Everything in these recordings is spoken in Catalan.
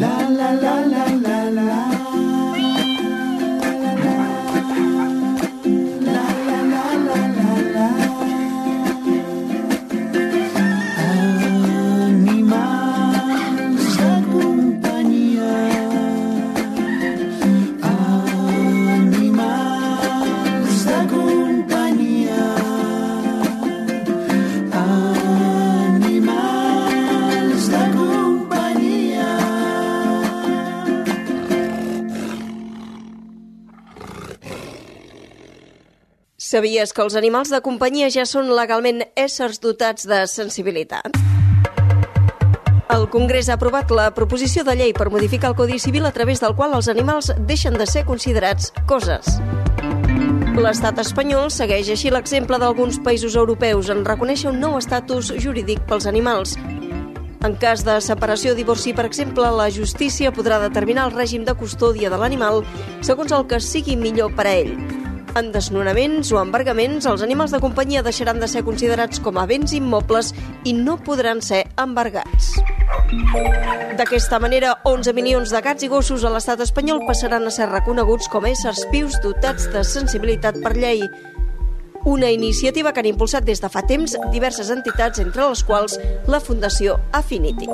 la la la la la la. Sabies que els animals de companyia ja són legalment éssers dotats de sensibilitat? El Congrés ha aprovat la proposició de llei per modificar el Codi Civil a través del qual els animals deixen de ser considerats coses. L'estat espanyol segueix així l'exemple d'alguns països europeus en reconèixer un nou estatus jurídic pels animals. En cas de separació o divorci, per exemple, la justícia podrà determinar el règim de custòdia de l'animal segons el que sigui millor per a ell. En desnonaments o embargaments, els animals de companyia deixaran de ser considerats com a béns immobles i no podran ser embargats. D'aquesta manera, 11 milions de gats i gossos a l'estat espanyol passaran a ser reconeguts com a éssers vius dotats de sensibilitat per llei. Una iniciativa que han impulsat des de fa temps diverses entitats, entre les quals la Fundació Affinity.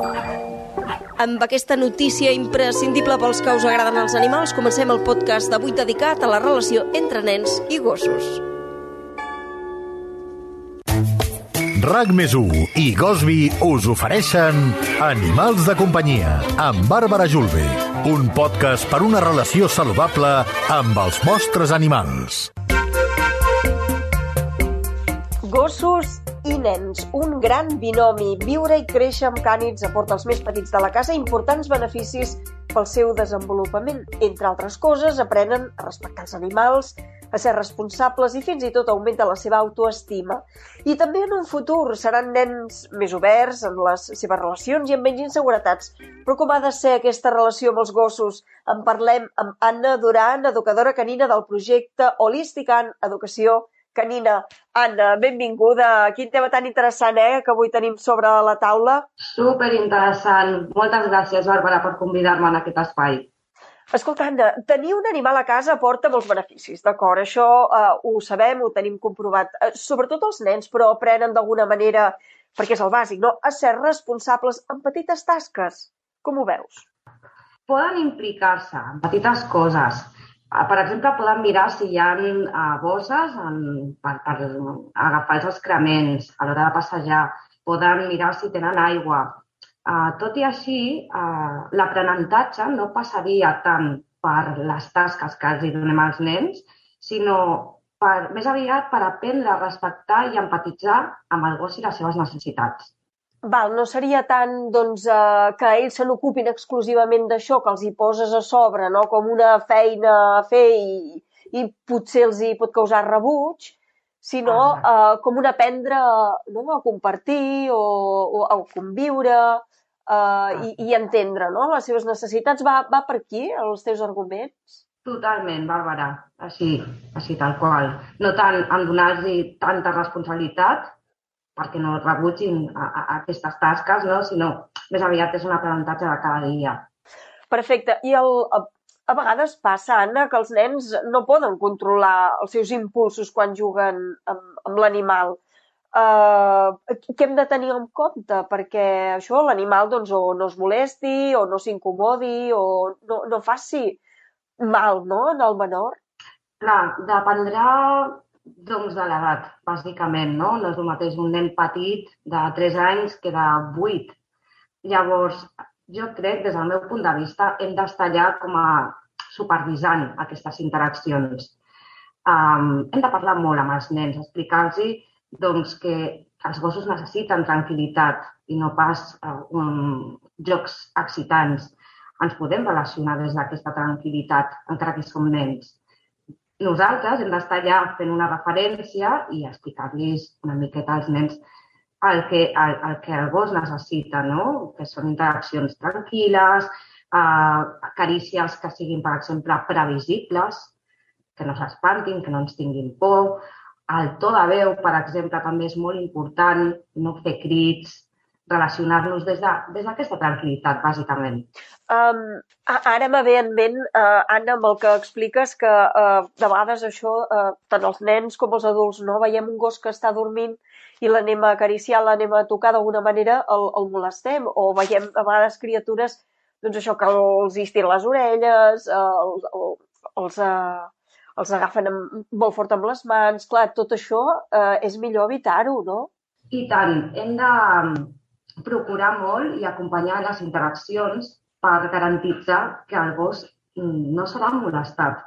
Amb aquesta notícia imprescindible pels que us agraden els animals, comencem el podcast d'avui dedicat a la relació entre nens i gossos. RAC més i Gosby us ofereixen Animals de companyia amb Bàrbara Julve, un podcast per una relació saludable amb els vostres animals. Gossos i nens, un gran binomi. Viure i créixer amb cànids aporta als més petits de la casa importants beneficis pel seu desenvolupament. Entre altres coses, aprenen a respectar els animals, a ser responsables i fins i tot augmenta la seva autoestima. I també en un futur seran nens més oberts en les seves relacions i amb menys inseguretats. Però com ha de ser aquesta relació amb els gossos? En parlem amb Anna Duran, educadora canina del projecte Holistic Educació Canina. Anna, benvinguda. Quin tema tan interessant, eh?, que avui tenim sobre la taula. Super interessant. Moltes gràcies, Bàrbara, per convidar-me en aquest espai. Escolta, Anna, tenir un animal a casa porta molts beneficis, d'acord? Això eh, ho sabem, ho tenim comprovat. Eh, sobretot els nens, però aprenen d'alguna manera, perquè és el bàsic, no?, a ser responsables en petites tasques. Com ho veus? Poden implicar-se en petites coses. Ah, Per exemple, poden mirar si hi ha uh, bosses en, per, per agafar els excrements a l'hora de passejar. Poden mirar si tenen aigua. Uh, tot i així, l'aprenentatge no passaria tant per les tasques que els donem als nens, sinó per, més aviat per aprendre a respectar i empatitzar amb el gos i les seves necessitats. Val, no seria tant doncs, eh, que ells se n'ocupin exclusivament d'això, que els hi poses a sobre, no? com una feina a fer i, i potser els hi pot causar rebuig, sinó eh, com un aprendre no? a compartir o, o a conviure eh, i, i entendre no? les seves necessitats. Va, va per aquí, els teus arguments? Totalment, Bàrbara, així, així tal qual. No tant en donar-los tanta responsabilitat, perquè no rebutgin a, a, a aquestes tasques, no? sinó més aviat és un aprenentatge de cada dia. Perfecte. I el, a, a vegades passa, Anna, que els nens no poden controlar els seus impulsos quan juguen amb, amb l'animal. Uh, què hem de tenir en compte? Perquè això, l'animal doncs, o no es molesti, o no s'incomodi, o no, no faci mal no? en el menor. Clar, dependrà doncs, de l'edat, bàsicament, no? No és el mateix un nen petit de 3 anys que de 8. Llavors, jo crec, des del meu punt de vista, hem d'estar allà com a supervisant aquestes interaccions. Um, hem de parlar molt amb els nens, explicar-los doncs, que els gossos necessiten tranquil·litat i no pas uh, um, jocs excitants. Ens podem relacionar des d'aquesta tranquil·litat, encara que som nens. Nosaltres hem d'estar allà fent una referència i explicar-los una miqueta als nens el que el, el, que el gos necessita, no? que són interaccions tranquil·les, eh, carícies que siguin, per exemple, previsibles, que no s'espantin, que no ens tinguin por. El to de veu, per exemple, també és molt important, no fer crits, relacionar-nos des d'aquesta de, tranquil·litat, bàsicament. Um, ara me ve en ment, uh, Anna, amb el que expliques, que uh, de vegades això, uh, tant els nens com els adults, no veiem un gos que està dormint i l'anem a acariciar, l'anem a tocar d'alguna manera, el, el molestem, o veiem a vegades criatures, doncs això, que els estiren les orelles, uh, els, els, uh, els agafen amb, molt fort amb les mans, clar, tot això uh, és millor evitar-ho, no? I tant, hem de procurar molt i acompanyar les interaccions per garantitzar que el gos mm, no serà molestat.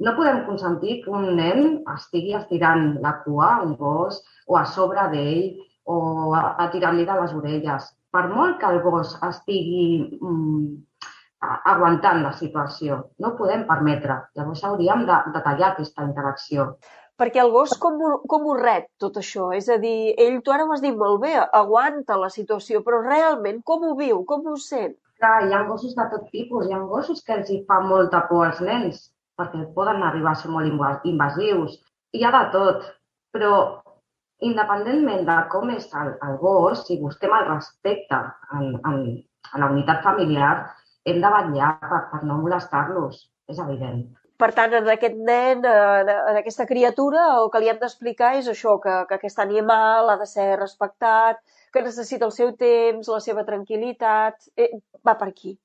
No podem consentir que un nen estigui estirant la cua a un gos o a sobre d'ell o a, tirar-li de les orelles. Per molt que el gos estigui mm, aguantant la situació, no ho podem permetre. Llavors hauríem de, de tallar aquesta interacció. Perquè el gos com, com ho rep tot això? És a dir, ell, tu ara ho has dit molt bé, aguanta la situació, però realment com ho viu, com ho sent? Clar, hi ha gossos de tot tipus, hi ha gossos que els hi fa molta por als nens, perquè poden arribar a ser molt invasius. Hi ha de tot, però independentment de com és el, el gos, si busquem el respecte en, en, en la unitat familiar, hem de vetllar per, per no molestar-los, és evident. Per tant, en aquest nen, en aquesta criatura, el que li hem d'explicar és això, que, que aquest animal ha de ser respectat, que necessita el seu temps, la seva tranquil·litat, eh, va per aquí.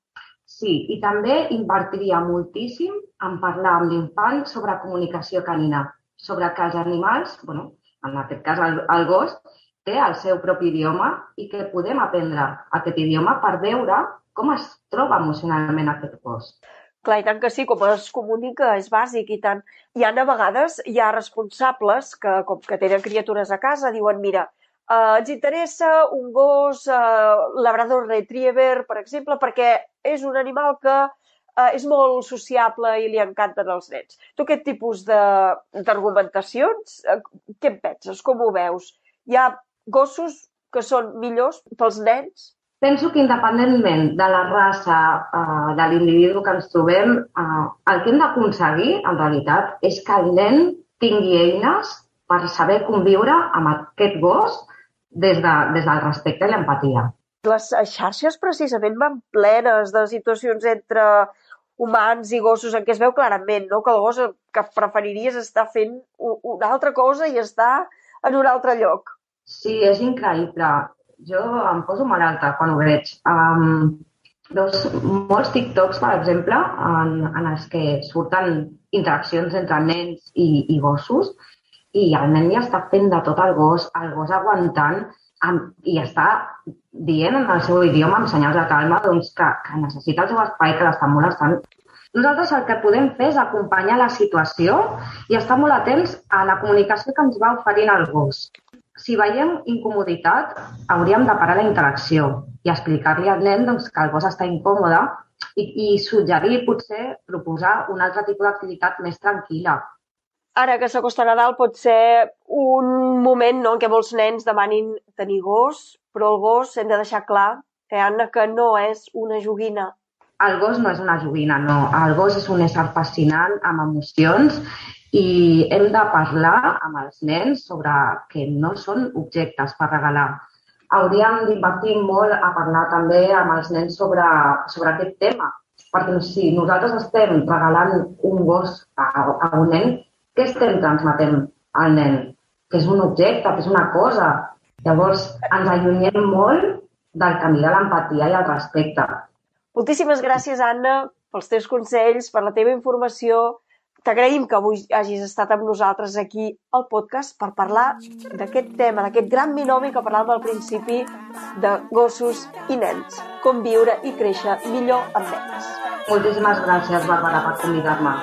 Sí, i també invertiria moltíssim en parlar amb l'infant sobre comunicació canina, sobre que els animals, bueno, en aquest cas el, el gos, té el seu propi idioma i que podem aprendre aquest idioma per veure com es troba emocionalment aquest gos. Clar, i tant que sí, com es comunica, és bàsic i tant. Hi ha a vegades, hi ha responsables que, com que tenen criatures a casa, diuen, mira, eh, ens interessa un gos eh, labrador retriever, per exemple, perquè és un animal que eh, és molt sociable i li encanten els nens. Tu aquest tipus d'argumentacions, eh, què en penses? Com ho veus? Hi ha gossos que són millors pels nens Penso que independentment de la raça, eh, de l'individu que ens trobem, eh, el que hem d'aconseguir, en realitat, és que el nen tingui eines per saber conviure amb aquest gos des, de, des del respecte i l'empatia. Les xarxes precisament van plenes de situacions entre humans i gossos en què es veu clarament no? que el gos que preferiries estar fent una altra cosa i està en un altre lloc. Sí, és increïble jo em poso malalta quan ho veig. Um, veus molts TikToks, per exemple, en, en els que surten interaccions entre nens i, i gossos i el nen ja està fent de tot el gos, el gos aguantant amb, i està dient en el seu idioma, amb senyals de calma, doncs, que, que necessita el seu espai, que l'estan molestant. Nosaltres el que podem fer és acompanyar la situació i estar molt atents a la comunicació que ens va oferint el gos si veiem incomoditat, hauríem de parar la interacció i explicar-li al nen doncs, que el gos està incòmode i, i suggerir, potser, proposar un altre tipus d'activitat més tranquil·la. Ara que s'acosta Nadal pot ser un moment no, en què molts nens demanin tenir gos, però el gos hem de deixar clar, eh, Anna, que no és una joguina. El gos no és una joguina, no. El gos és un ésser fascinant, amb emocions, i hem de parlar amb els nens sobre que no són objectes per regalar. Hauríem d'invertir molt a parlar també amb els nens sobre, sobre aquest tema, perquè si nosaltres estem regalant un gos a, a un nen, què estem transmetent al nen? Que és un objecte, que és una cosa. Llavors, ens allunyem molt del camí de l'empatia i el respecte. Moltíssimes gràcies, Anna, pels teus consells, per la teva informació T'agraïm que avui hagis estat amb nosaltres aquí al podcast per parlar d'aquest tema, d'aquest gran binomi que parlàvem al principi de gossos i nens, com viure i créixer millor amb nens. Moltíssimes gràcies, Bàrbara, per convidar-me.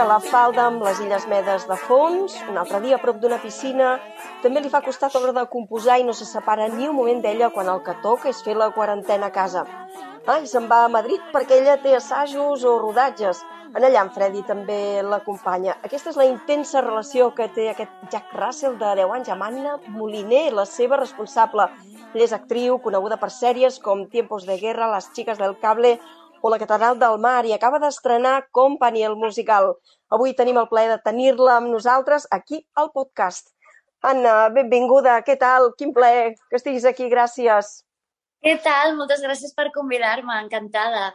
A la falda amb les Illes Medes de fons, un altre dia a prop d'una piscina. També li fa costat l'hora de composar i no se separa ni un moment d'ella quan el que toca és fer la quarantena a casa. Ah, i se'n va a Madrid perquè ella té assajos o rodatges. En allà en Freddy també l'acompanya. Aquesta és la intensa relació que té aquest Jack Russell de 10 anys amb Anna Moliner, la seva responsable. Ella és actriu, coneguda per sèries com Tiempos de Guerra, Las Chicas del Cable o la Catedral del Mar i acaba d'estrenar Company, el musical. Avui tenim el plaer de tenir-la amb nosaltres aquí al podcast. Anna, benvinguda, què tal? Quin plaer que estiguis aquí, gràcies. Què tal? Moltes gràcies per convidar-me, encantada.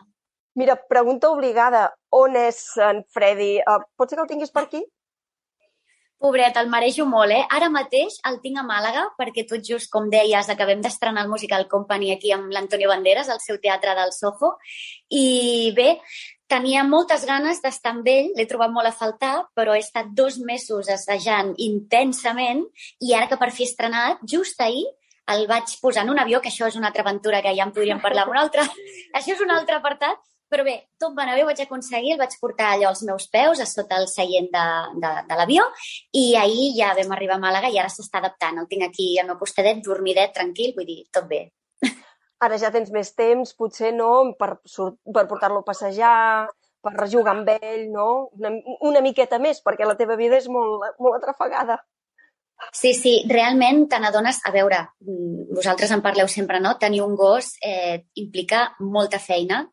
Mira, pregunta obligada, on és en Freddy? Uh, pot ser que el tinguis per aquí? Pobret, el marejo molt, eh? Ara mateix el tinc a Màlaga, perquè tot just, com deies, acabem d'estrenar el Musical Company aquí amb l'Antonio Banderas, al seu teatre del Soho. I bé, tenia moltes ganes d'estar amb ell, l'he trobat molt a faltar, però he estat dos mesos assajant intensament i ara que per fi he estrenat, just ahir, el vaig posar en un avió, que això és una altra aventura que ja en podríem parlar en un altre... això és un altre apartat, però bé, tot va anar bé, ho vaig aconseguir, el vaig portar allò als meus peus, a sota el seient de, de, de l'avió, i ahir ja vam arribar a Màlaga i ara s'està adaptant. El tinc aquí al meu costadet, dormidet, tranquil, vull dir, tot bé. Ara ja tens més temps, potser, no?, per, per portar-lo a passejar, per jugar amb ell, no? Una, una miqueta més, perquè la teva vida és molt, molt atrafegada. Sí, sí, realment te n'adones... A veure, vosaltres en parleu sempre, no? Tenir un gos eh, implica molta feina,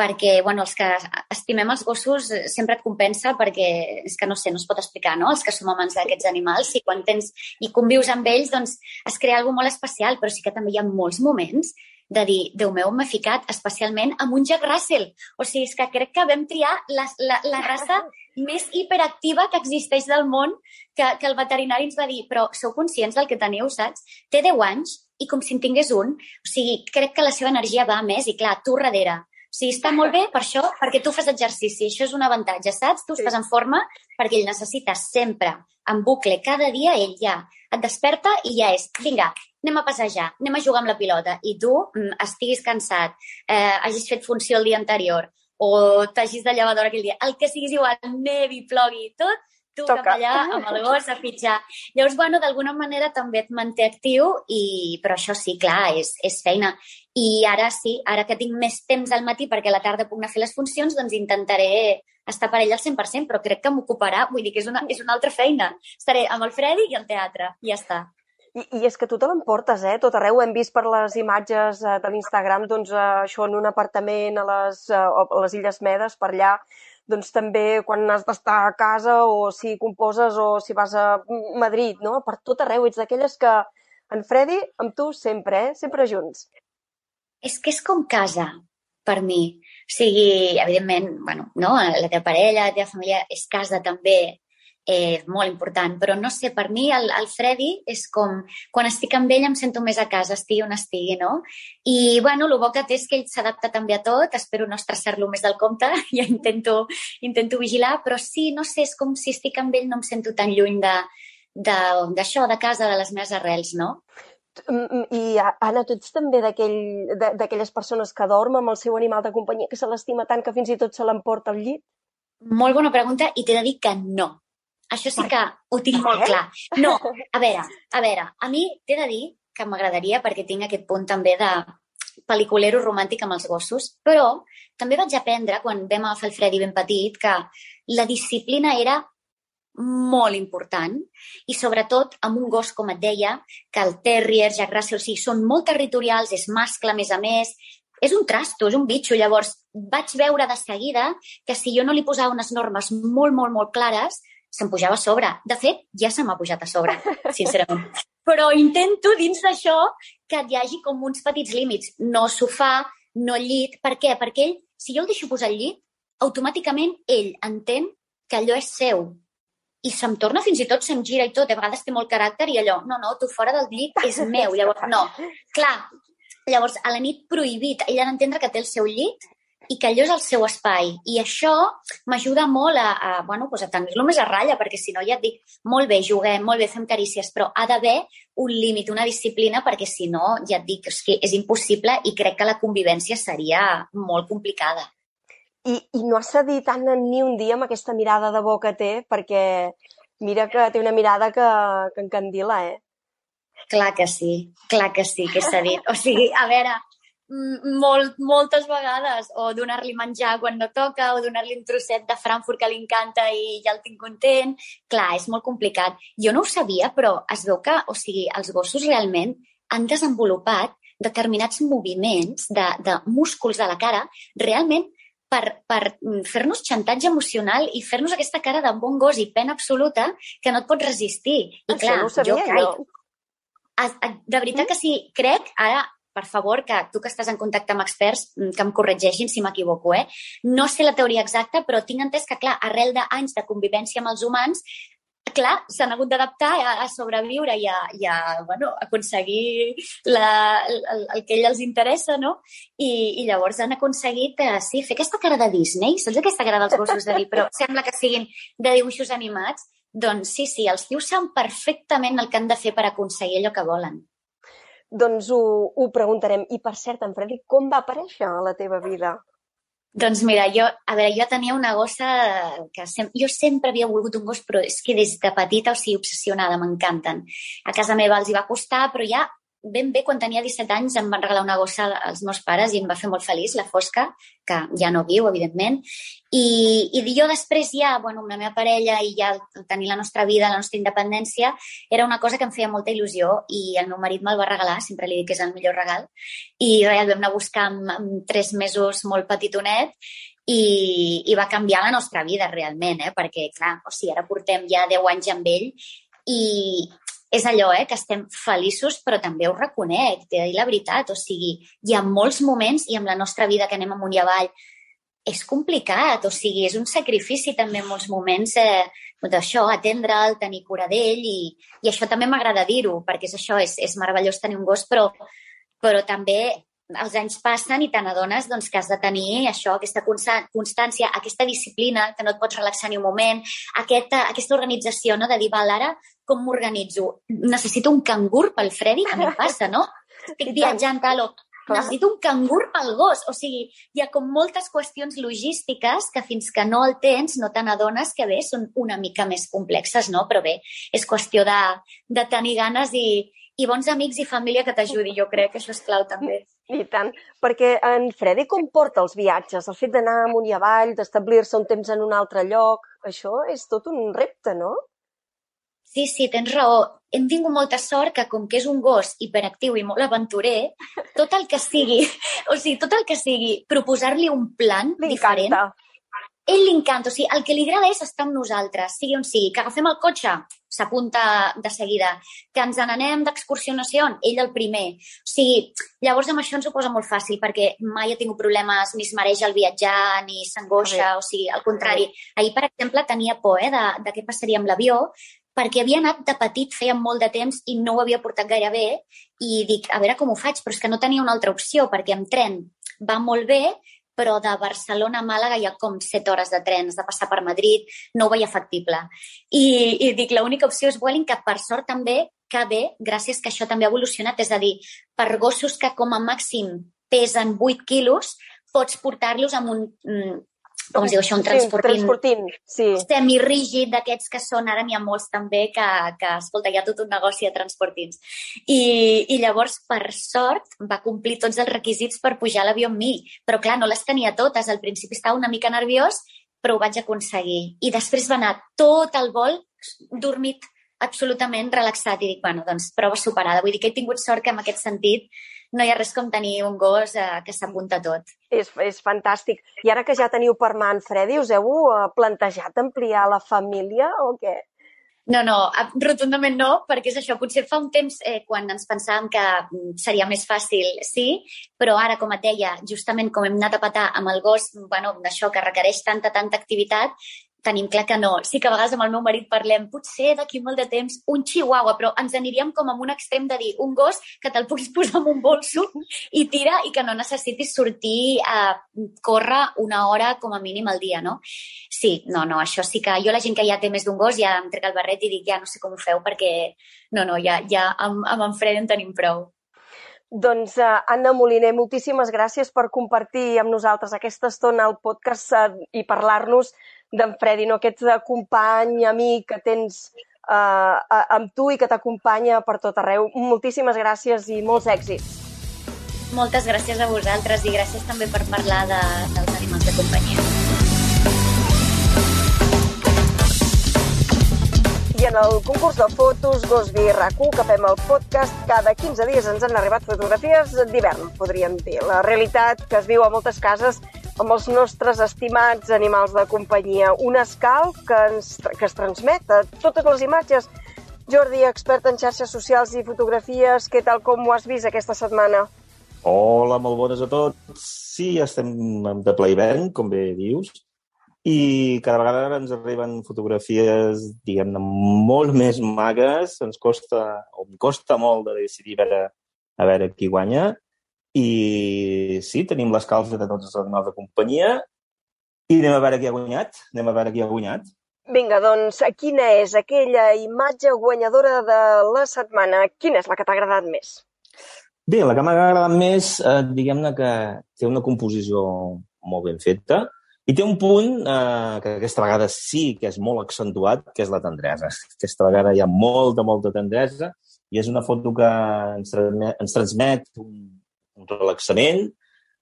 perquè bueno, els que estimem els gossos eh, sempre et compensa perquè és que no sé, no es pot explicar, no? Els que som amants d'aquests animals i quan tens i convius amb ells, doncs es crea alguna molt especial, però sí que també hi ha molts moments de dir, Déu meu, m'he ficat especialment amb un Jack Russell. O sigui, és que crec que vam triar la, la, la raça més hiperactiva que existeix del món, que, que el veterinari ens va dir, però sou conscients del que teniu, saps? Té 10 anys i com si en tingués un. O sigui, crec que la seva energia va més i, clar, tu darrere sigui, està molt bé per això, perquè tu fas exercici. Això és un avantatge, saps? Tu estàs en forma perquè ell necessita sempre, en bucle, cada dia ell ja et desperta i ja és, vinga, anem a passejar, anem a jugar amb la pilota. I tu mm, estiguis cansat, eh, hagis fet funció el dia anterior o t'hagis de llevar d'hora aquell dia, el que siguis igual, nevi, plogui, tot, tu Toca. cap allà amb el gos a fitxar. Llavors, bueno, d'alguna manera també et manté actiu, i... però això sí, clar, és, és feina. I ara sí, ara que tinc més temps al matí perquè a la tarda puc anar a fer les funcions, doncs intentaré estar per ell al 100%, però crec que m'ocuparà, vull dir que és una, és una altra feina. Estaré amb el Freddy i al teatre, i ja està. I, I és que tu te l'emportes, eh? Tot arreu hem vist per les imatges eh, de l'Instagram, doncs, eh, això en un apartament a les, eh, a les Illes Medes, per allà, doncs també quan has d'estar a casa o si composes o si vas a Madrid, no? Per tot arreu, ets d'aquelles que en Freddy, amb tu sempre, eh? Sempre junts. És que és com casa, per mi. O sigui, evidentment, bueno, no? la teva parella, la teva família és casa també, eh, molt important. Però no sé, per mi el, el Freddy és com... Quan estic amb ell em sento més a casa, estigui on estigui, no? I, bueno, el bo que té és que ell s'adapta també a tot. Espero no estressar-lo més del compte. Ja intento, intento vigilar. Però sí, no sé, és com si estic amb ell no em sento tan lluny de d'això, de, de casa, de les meves arrels, no? Mm, mm, I, Anna, tu ets també d'aquelles aquell, persones que dorm amb el seu animal de companyia, que se l'estima tant que fins i tot se l'emporta al llit? Molt bona pregunta i t'he de dir que no. Això sí que ho tinc molt clar. No, a veure, a veure, a mi t'he de dir que m'agradaria perquè tinc aquest punt també de pel·liculero romàntic amb els gossos, però també vaig aprendre, quan vam agafar el Freddy ben petit, que la disciplina era molt important i sobretot amb un gos, com et deia, que el Terrier, Jack Russell, o sigui, són molt territorials, és mascle a més a més, és un trasto, és un bitxo. Llavors, vaig veure de seguida que si jo no li posava unes normes molt, molt, molt clares, se'm pujava a sobre. De fet, ja se m'ha pujat a sobre, sincerament. Però intento, dins d'això, que hi hagi com uns petits límits. No sofà, no llit. Per què? Perquè ell, si jo el deixo posar al llit, automàticament ell entén que allò és seu. I se'm torna fins i tot, se'm gira i tot. A vegades té molt caràcter i allò, no, no, tu fora del llit és meu. Llavors, no. Clar, llavors, a la nit prohibit, ell ha d'entendre que té el seu llit i que allò és el seu espai. I això m'ajuda molt a, a, bueno, pues a tenir-lo més a ratlla, perquè si no ja et dic, molt bé, juguem, molt bé, fem carícies, però ha d'haver un límit, una disciplina, perquè si no, ja et dic, és que és impossible i crec que la convivència seria molt complicada. I, i no ha cedit tant ni un dia amb aquesta mirada de boca té, perquè mira que té una mirada que, que encandila, eh? Clar que sí, clar que sí, que s'ha dit. O sigui, a veure, molt, moltes vegades, o donar-li menjar quan no toca, o donar-li un trosset de Frankfurt que li encanta i ja el tinc content. Clar, és molt complicat. Jo no ho sabia, però es veu que, o sigui, els gossos realment han desenvolupat determinats moviments de, de músculs de la cara realment per, per mm, fer-nos xantatge emocional i fer-nos aquesta cara de bon gos i pena absoluta que no et pots resistir. I Això clar, no ho sabia, jo caic. jo. A- a- De veritat que sí, crec, ara, per favor, que tu que estàs en contacte amb experts, mm, que em corregeixin si m'equivoco, eh? No sé la teoria exacta, però tinc entès que, clar, arrel d'anys de convivència amb els humans, clar, s'han hagut d'adaptar a, a sobreviure i a, i a bueno, aconseguir la, el, el que a ells els interessa, no? I, i llavors han aconseguit, eh, sí, fer aquesta cara de Disney, saps aquesta cara dels gossos de dir, però sembla que siguin de dibuixos animats? Doncs sí, sí, els tios saben perfectament el que han de fer per aconseguir allò que volen. Doncs ho, ho preguntarem. I per cert, en Freddy, com va aparèixer a la teva vida? Doncs mira, jo, a veure, jo tenia una gossa que sem jo sempre havia volgut un gos, però és que des de petita, o sigui, obsessionada, m'encanten. A casa meva els hi va costar, però ja ben bé, quan tenia 17 anys, em van regalar una gossa als meus pares i em va fer molt feliç, la Fosca, que ja no viu, evidentment. I, i jo després ja, bueno, amb la meva parella i ja tenir la nostra vida, la nostra independència, era una cosa que em feia molta il·lusió i el meu marit me'l va regalar, sempre li dic que és el millor regal, i res, el vam anar a buscar amb, amb tres mesos molt petitonet i, i va canviar la nostra vida realment, eh? perquè clar, o sigui, ara portem ja 10 anys amb ell i és allò, eh, que estem feliços, però també ho reconec, de dir la veritat, o sigui, hi ha molts moments i amb la nostra vida que anem amunt i avall és complicat, o sigui, és un sacrifici també en molts moments eh, d'això, atendre'l, tenir cura d'ell i, i això també m'agrada dir-ho, perquè és això, és, és meravellós tenir un gos, però, però també els anys passen i te n'adones doncs, que has de tenir això, aquesta constància, aquesta disciplina, que no et pots relaxar ni un moment, aquesta, aquesta organització no? de dir, val, ara com m'organitzo? Necessito un cangur pel Freddy? A mi em passa, no? Estic viatjant, tal, o necessito un cangur pel gos. O sigui, hi ha com moltes qüestions logístiques que fins que no el tens no te n'adones que bé, són una mica més complexes, no? Però bé, és qüestió de, de tenir ganes i, i bons amics i família que t'ajudi. Jo crec que això és clau també. I tant, perquè en Freddy com porta els viatges? El fet d'anar amunt i avall, d'establir-se un temps en un altre lloc, això és tot un repte, no? Sí, sí, tens raó. Hem tingut molta sort que, com que és un gos hiperactiu i molt aventurer, tot el que sigui, o sigui, tot el que sigui proposar-li un plan Li diferent, encanta. Ell li encanta. O sigui, el que li agrada és estar amb nosaltres, sigui on sigui. Que agafem el cotxe, s'apunta de seguida. Que ens n'anem on, ell el primer. O sigui, llavors amb això ens ho posa molt fàcil, perquè mai ha tingut problemes, ni es mereix el viatjar, ni s'angoixa, o sigui, al contrari. Ahir, per exemple, tenia por eh, de, de què passaria amb l'avió, perquè havia anat de petit, feia molt de temps i no ho havia portat gaire bé i dic, a veure com ho faig, però és que no tenia una altra opció perquè amb tren va molt bé, però de Barcelona a Màlaga hi ha com 7 hores de tren, has de passar per Madrid, no ho veia factible. I, i dic, l'única opció és Vueling, que per sort també que bé, gràcies que això també ha evolucionat, és a dir, per gossos que com a màxim pesen 8 quilos, pots portar-los amb un, mm, com es diu això, un transportint Sí, transportint, sí. semirígid d'aquests que són, ara n'hi ha molts també que, que escolta, hi ha tot un negoci de transportins. I, I llavors, per sort, va complir tots els requisits per pujar a l'avió amb mi. Però clar, no les tenia totes. Al principi estava una mica nerviós, però ho vaig aconseguir. I després va anar tot el vol dormit absolutament relaxat i dic, bueno, doncs prova superada. Vull dir que he tingut sort que en aquest sentit no hi ha res com tenir un gos eh, que s'apunta tot. És, és fantàstic. I ara que ja teniu per mà en Freddy, us heu eh, plantejat ampliar la família o què? No, no, rotundament no, perquè és això, potser fa un temps eh, quan ens pensàvem que mm, seria més fàcil, sí, però ara, com et deia, justament com hem anat a petar amb el gos, bueno, d'això que requereix tanta, tanta activitat, tenim clar que no. Sí que a vegades amb el meu marit parlem, potser d'aquí molt de temps, un chihuahua, però ens aniríem com amb un extrem de dir un gos que te'l puguis posar en un bolso i tira i que no necessitis sortir a córrer una hora com a mínim al dia, no? Sí, no, no, això sí que... Jo la gent que ja té més d'un gos ja em trec el barret i dic ja no sé com ho feu perquè no, no, ja, ja amb, amb en Fred en tenim prou. Doncs, uh, Anna Moliner, moltíssimes gràcies per compartir amb nosaltres aquesta estona al podcast uh, i parlar-nos d'en Freddy, no? aquest company, amic que tens uh, amb tu i que t'acompanya per tot arreu. Moltíssimes gràcies i molts èxits. Moltes gràcies a vosaltres i gràcies també per parlar de, dels animals de companyia. I en el concurs de fotos Gosby RAC1 que fem el podcast, cada 15 dies ens han arribat fotografies d'hivern, podríem dir. La realitat que es viu a moltes cases amb els nostres estimats animals de companyia. Un escalf que, ens, que es transmet a totes les imatges. Jordi, expert en xarxes socials i fotografies, què tal com ho has vist aquesta setmana? Hola, molt bones a tots. Sí, estem de ple hivern, com bé dius, i cada vegada ens arriben fotografies, diguem-ne, molt més magues. Ens costa, o em costa molt de decidir a veure, a veure qui guanya. I sí, tenim les calces de tots els animals de companyia i anem a veure qui ha guanyat. Anem a veure qui ha guanyat. Vinga, doncs, quina és aquella imatge guanyadora de la setmana? Quina és la que t'ha agradat més? Bé, la que m'ha agradat més, eh, diguem-ne que té una composició molt ben feta i té un punt eh, que aquesta vegada sí que és molt accentuat, que és la tendresa. Aquesta vegada hi ha molta, molta tendresa i és una foto que ens transmet, ens transmet un, un relaxament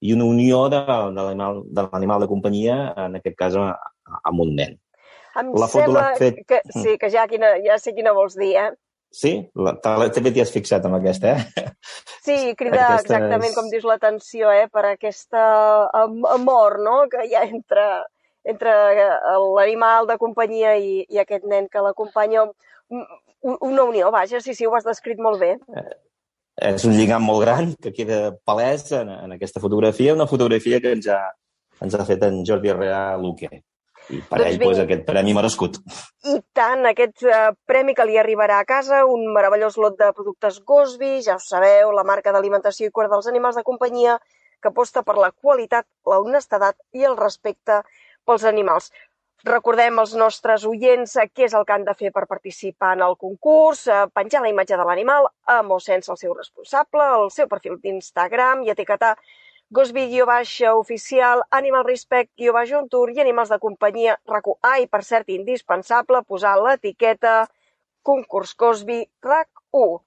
i una unió de, de l'animal de companyia, en aquest cas amb un nen. Em la foto l'ha fet... Que, sí, que ja, quina, ja sé quina vols dir, eh? Sí? La, també t'hi has fixat amb aquesta, eh? Sí, crida aquesta exactament, és... com dius, l'atenció, eh? Per aquesta amor, no?, que hi ha entre, entre l'animal de companyia i, i aquest nen que l'acompanya. Una unió, vaja, sí, sí, ho has descrit molt bé. Eh, és un lligam molt gran que queda palès en, en aquesta fotografia, una fotografia que ens ha, ens ha fet en Jordi Herrera Luque. I per doncs ell, doncs, aquest premi merescut. I tant, aquest uh, premi que li arribarà a casa, un meravellós lot de productes Gosby, ja ho sabeu, la marca d'alimentació i cura dels animals de companyia, que aposta per la qualitat, la honestedat i el respecte pels animals. Recordem als nostres oients eh, què és el que han de fer per participar en el concurs, eh, penjar la imatge de l'animal amb o sense el seu responsable, el seu perfil d'Instagram i etiquetar Gosby guió baixa oficial, Animal Respect baixa on tour i Animals de companyia RAC1. Ah, i per cert, indispensable posar l'etiqueta concurs Cosby RAC1.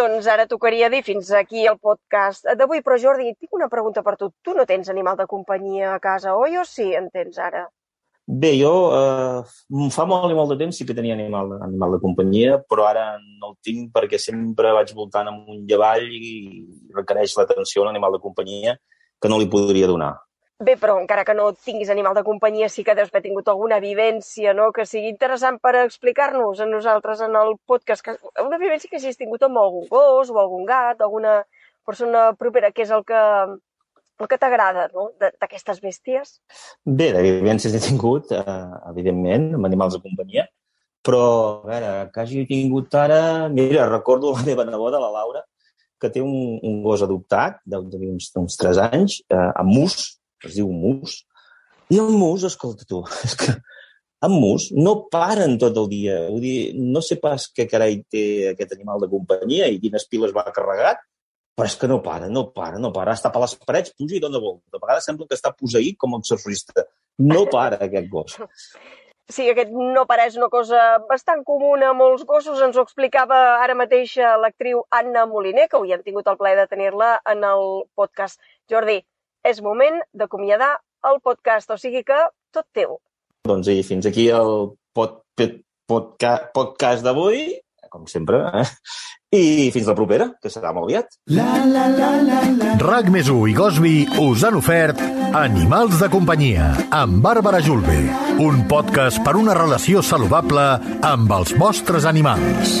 Doncs ara tocaria dir fins aquí el podcast d'avui, però Jordi, tinc una pregunta per tu. Tu no tens animal de companyia a casa, oi o sí en tens ara? Bé, jo eh, fa molt i molt de temps sí que tenia animal, animal de companyia, però ara no el tinc perquè sempre vaig voltant amb un llevall i requereix l'atenció a un animal de companyia que no li podria donar. Bé, però encara que no tinguis animal de companyia, sí que deus haver tingut alguna vivència, no?, que sigui interessant per explicar-nos a nosaltres en el podcast. Que, una vivència que hagis tingut amb algun gos o algun gat, alguna persona propera, que és el que, el que t'agrada no? d'aquestes bèsties? Bé, de vivències he tingut, eh, evidentment, amb animals de companyia, però, a veure, que hagi tingut ara... Mira, recordo la meva neboda, la Laura, que té un, un gos adoptat, deu tenir uns, uns 3 anys, eh, amb mus, es diu mus, i el mus, escolta tu, és que amb mus no paren tot el dia. Vull dir, no sé pas què carai té aquest animal de companyia i quines piles va carregat, però és que no para, no para, no para. Està per les parets, puja i dona volta. A vegades sembla que està poseït com un surfista. No para, aquest gos. Sí, aquest no para és una cosa bastant comuna a molts gossos. Ens ho explicava ara mateix l'actriu Anna Moliner, que avui hem tingut el plaer de tenir-la en el podcast. Jordi, és moment d'acomiadar el podcast, o sigui que tot teu. Doncs i fins aquí el pod, pod, podcast, podcast d'avui, com sempre, eh? I fins la propera, que serà molt aviat. La, la, la, la, la. RAC més i Gosby us han ofert Animals de companyia amb Bàrbara Julve, un podcast per una relació saludable amb els vostres animals.